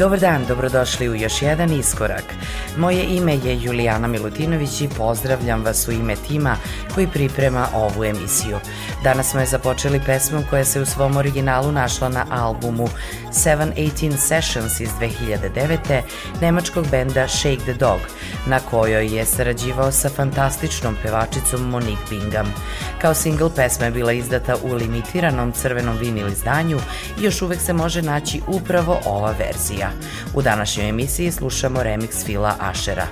Dobar dan, dobrodošli u još jedan iskorak. Moje ime je Julijana Milutinović i pozdravljam vas u ime tima koji priprema ovu emisiju. Danas smo je započeli pesmom koja se u svom originalu našla na albumu 718 Sessions iz 2009. nemačkog benda Shake the Dog, na kojoj je sarađivao sa fantastičnom pevačicom Monique Bingham. Kao single pesma je bila izdata u limitiranom crvenom vinil izdanju i još uvek se može naći upravo ova verzija. U današnjoj emisiji slušamo remix Fila Ashera.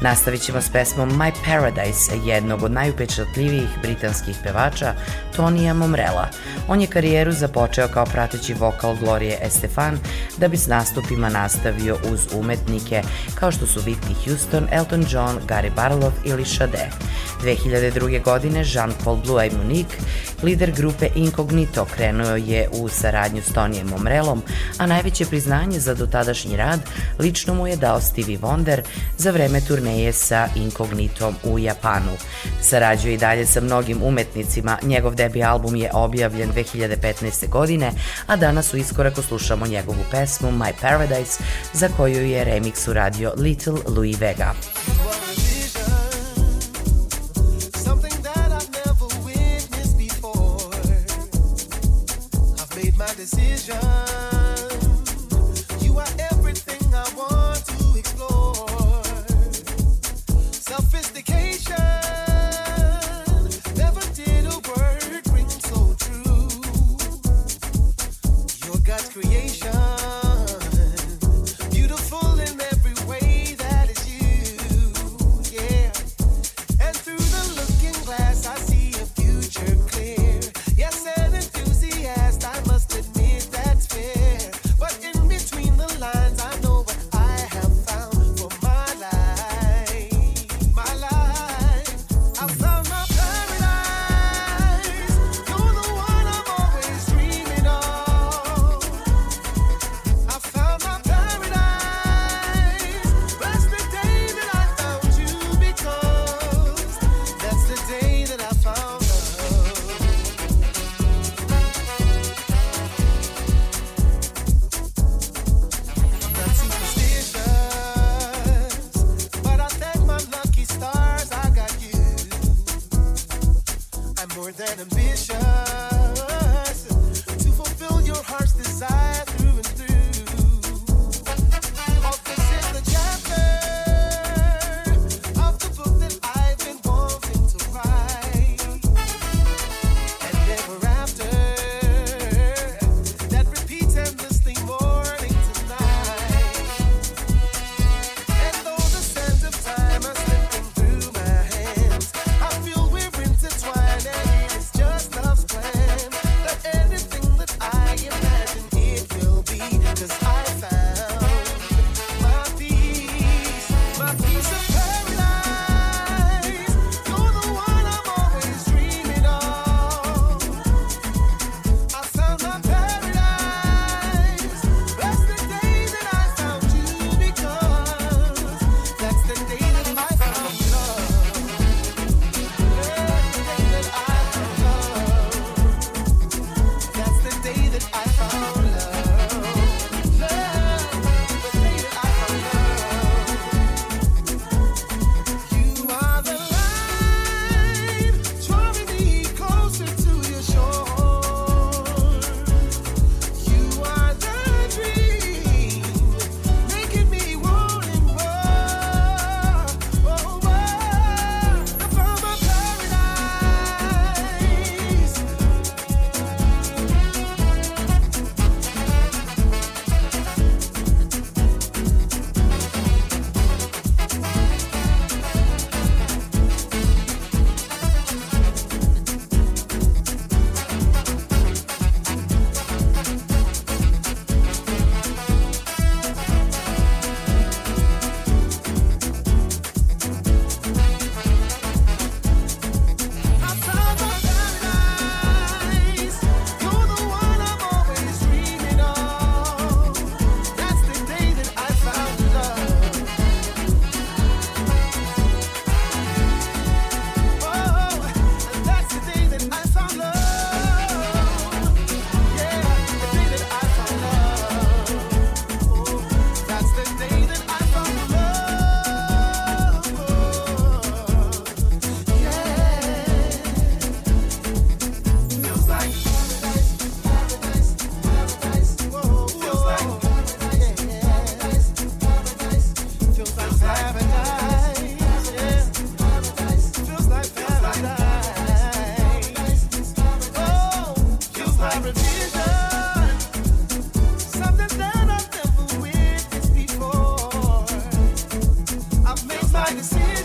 Nastavit ćemo s pesmom My Paradise, jednog od najupečatljivijih britanskih pevača, Tonija Momrela. On je karijeru započeo kao prateći vokal Glorie Estefan, da bi s nastupima nastavio uz umetnike kao što su Whitney Houston, Elton John, Gary Barlow ili Sade. 2002. godine Jean-Paul Blue i Monique, lider grupe Incognito, krenuo je u saradnju s Tonijem Momrelom, a najveće priznanje za dotadašnji rad lično mu je dao Stevie Wonder za vreme turneje sa Incognitom u Japanu. Sarađuje i dalje sa mnogim umetnicima, njegov debi album je objavljen 2015. godine, a danas u iskoraku slušamo njegovu pesmu My Paradise, za koju je remix uradio Little Louis Vega. Something see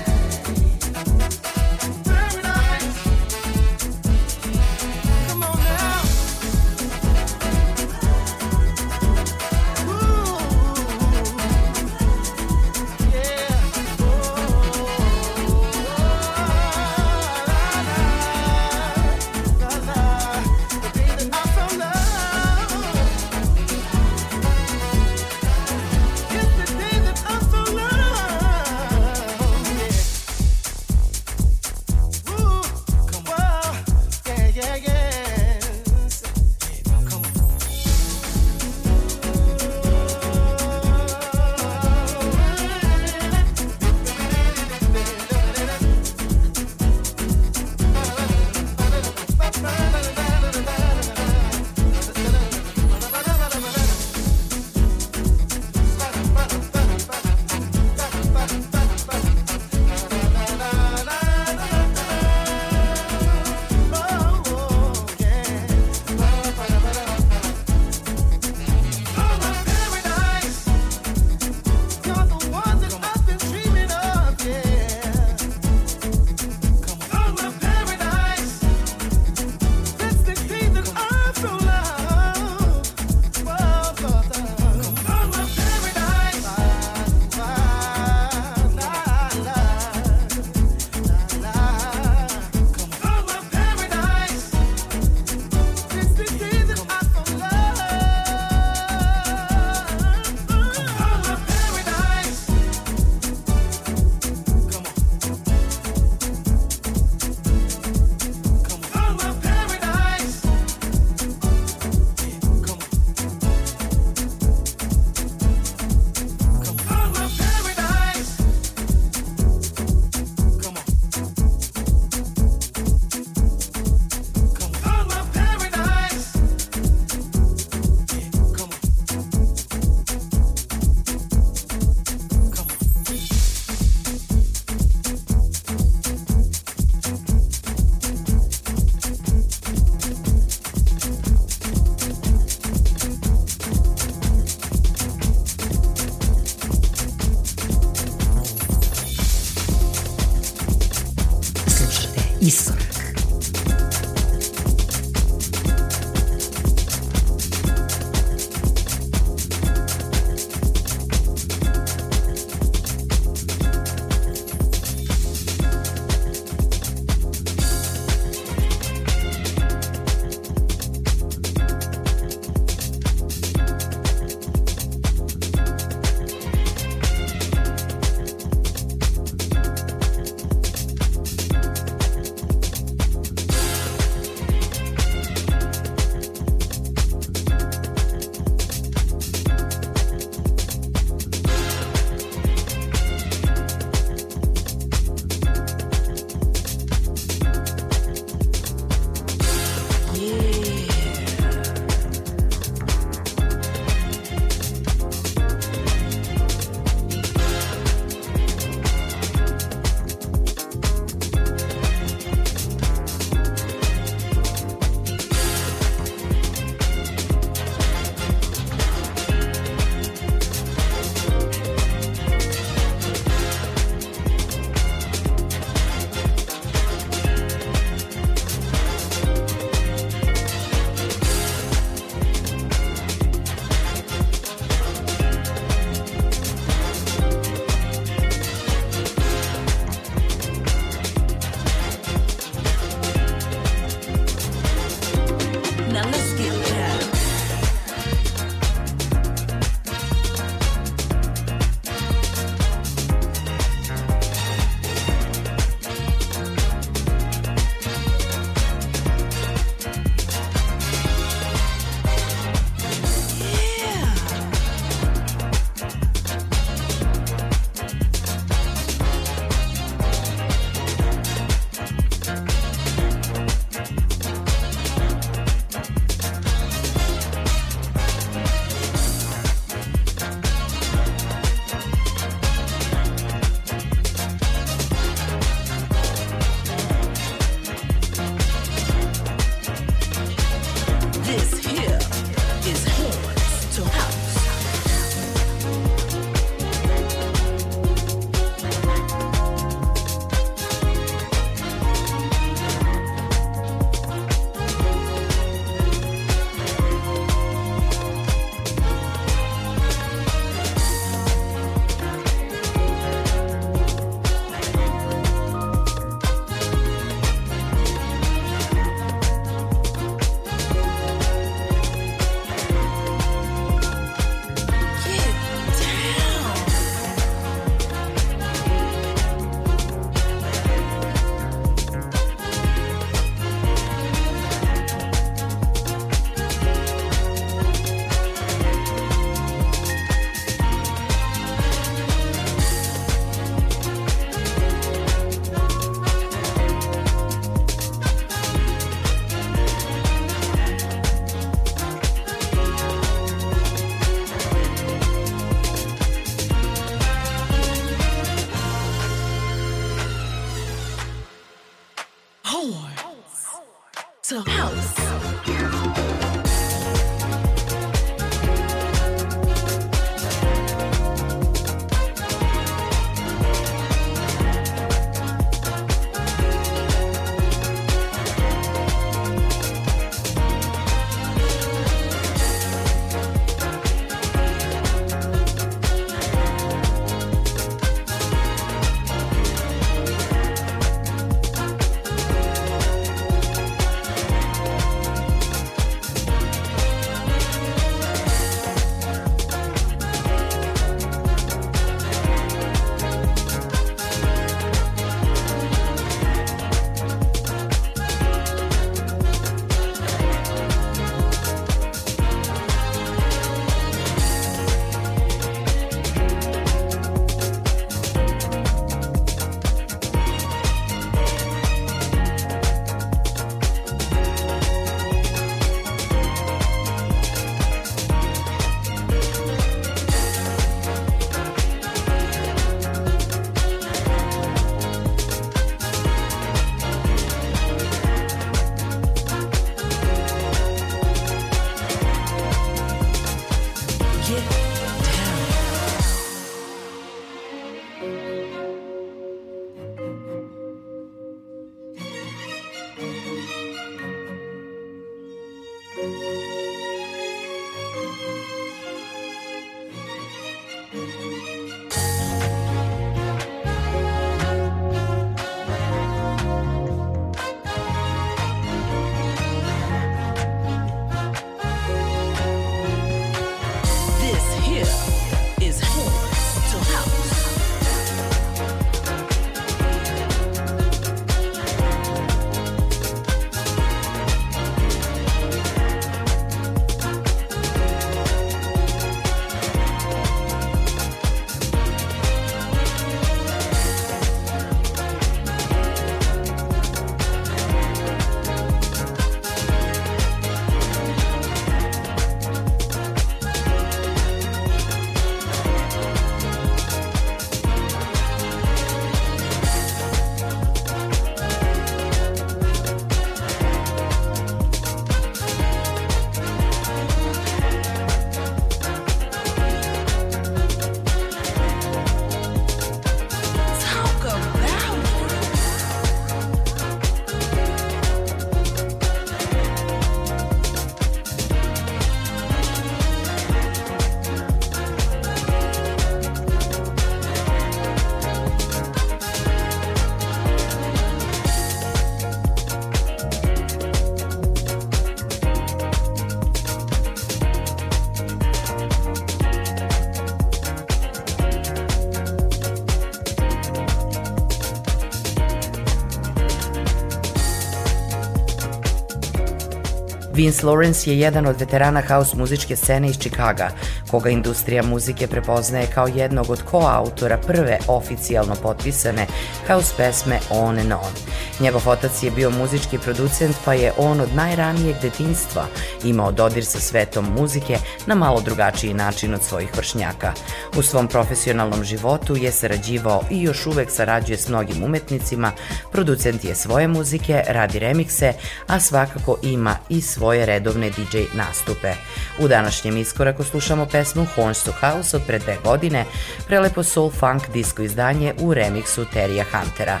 Vince Lawrence je jedan od veterana house muzičke scene iz Čikaga, koga industrija muzike prepoznaje kao jednog od koautora prve oficijalno potpisane house pesme On and On. Njegov otac je bio muzički producent, pa je on od najranijeg detinjstva imao dodir sa svetom muzike na malo drugačiji način od svojih vršnjaka. U svom profesionalnom životu je sarađivao i još uvek sarađuje s mnogim umetnicima, producent je svoje muzike, radi remikse, a svakako ima i svoje redovne DJ nastupe. U današnjem iskoraku slušamo pesmu Horns to House od pre dve godine, prelepo soul funk disco izdanje u remiksu Terija Huntera.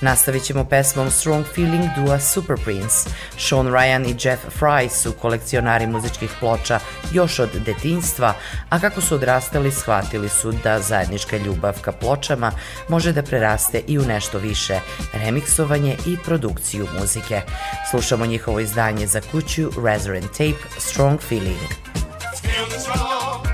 Nastavit ćemo pesmom Strong Feeling dua Super Prince. Sean Ryan i Jeff Fry su kolekcionari muzičkih ploča još od detinjstva, a kako su odrastali shvatili su da zajednička ljubav ka pločama može da preraste i u nešto više, remiksovanje i produkciju muzike. Slušamo njihovo izdanje za kuću Resurrent Tape Strong Feeling. Feeling strong.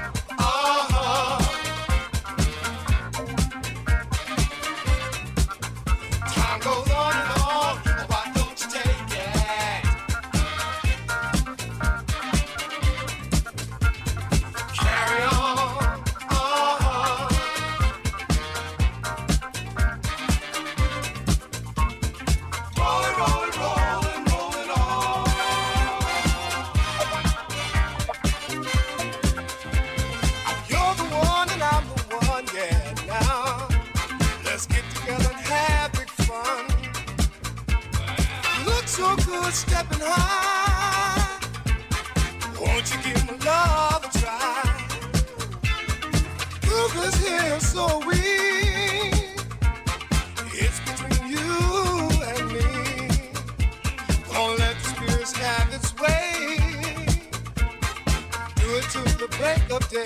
Break of day.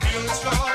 Feeling strong.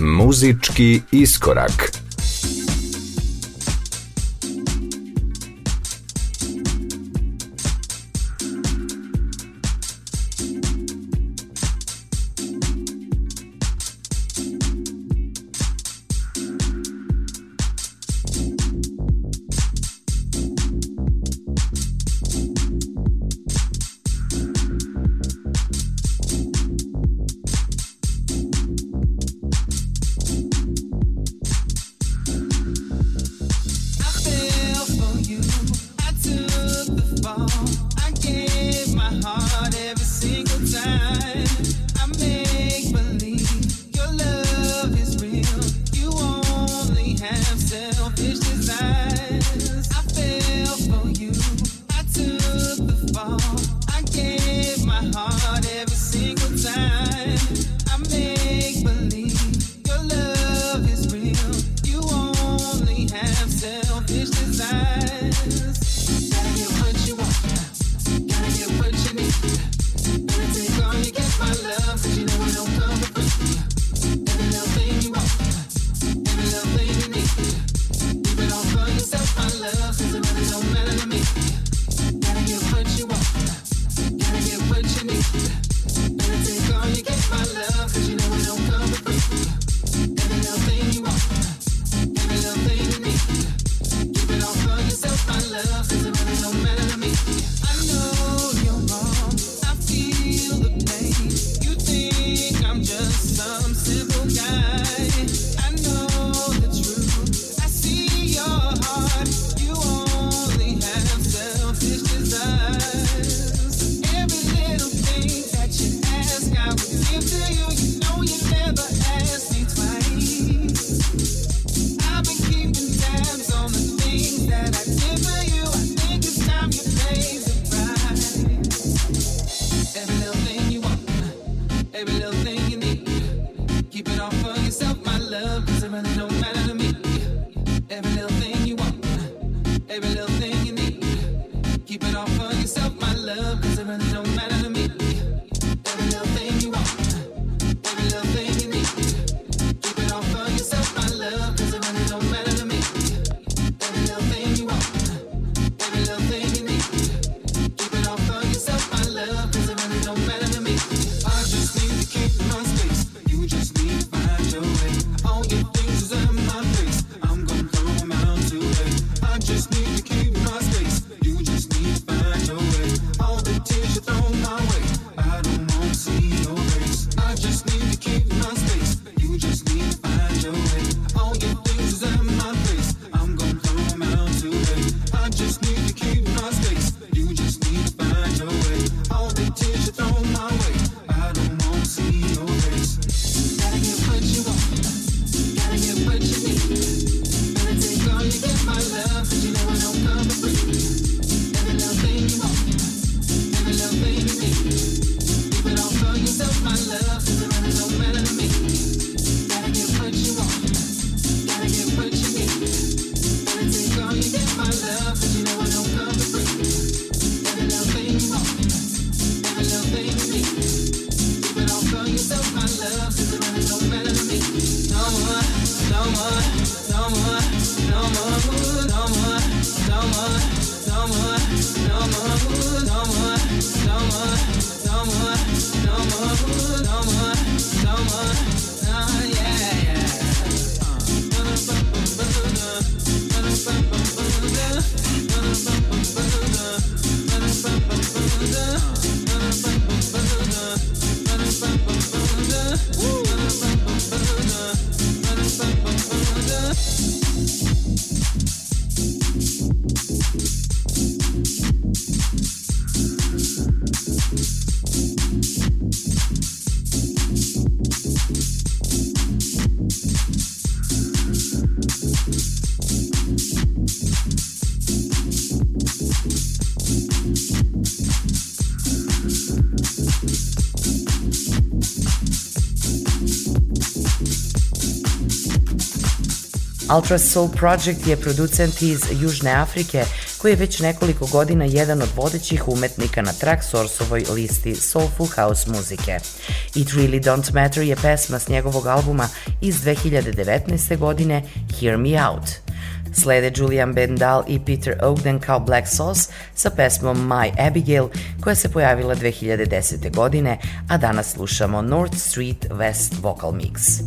Muzički iskorak. Sí. Ultra Soul Project je producent iz Južne Afrike koji je već nekoliko godina jedan od vodećih umetnika na Traxsourceovoj listi Soulful House muzike. It Really Don't Matter je pesma s njegovog albuma iz 2019. godine Hear Me Out. Slede Julian Bendal i Peter Ogden kao Black Sauce sa pesmom My Abigail koja se pojavila 2010. godine, a danas slušamo North Street West Vocal Mix.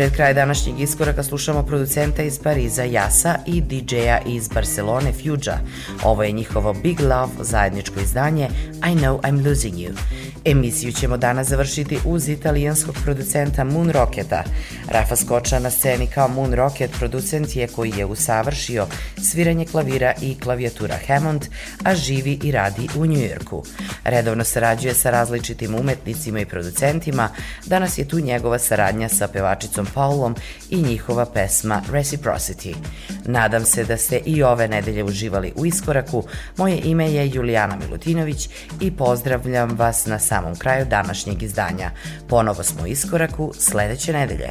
Pred kraj današnjeg iskoraka slušamo producenta iz Pariza Jasa i DJ-a iz Barcelone Fuja. Ovo je njihovo Big Love zajedničko izdanje I Know I'm Losing You. Emisiju ćemo danas završiti uz italijanskog producenta Moon Rocketa. Rafa Skoča na sceni kao Moon Rocket producent je koji je usavršio sviranje klavira i klavijatura Hammond, a živi i radi u Njujorku. Redovno sarađuje sa različitim umetnicima i producentima, danas je tu njegova saradnja sa pevačicom Paulom i njihova pesma Reciprocity. Nadam se da ste i ove nedelje uživali u iskoraku. Moje ime je Julijana Milutinović i pozdravljam vas na samom kraju današnjeg izdanja. Ponovo smo u iskoraku sledeće nedelje.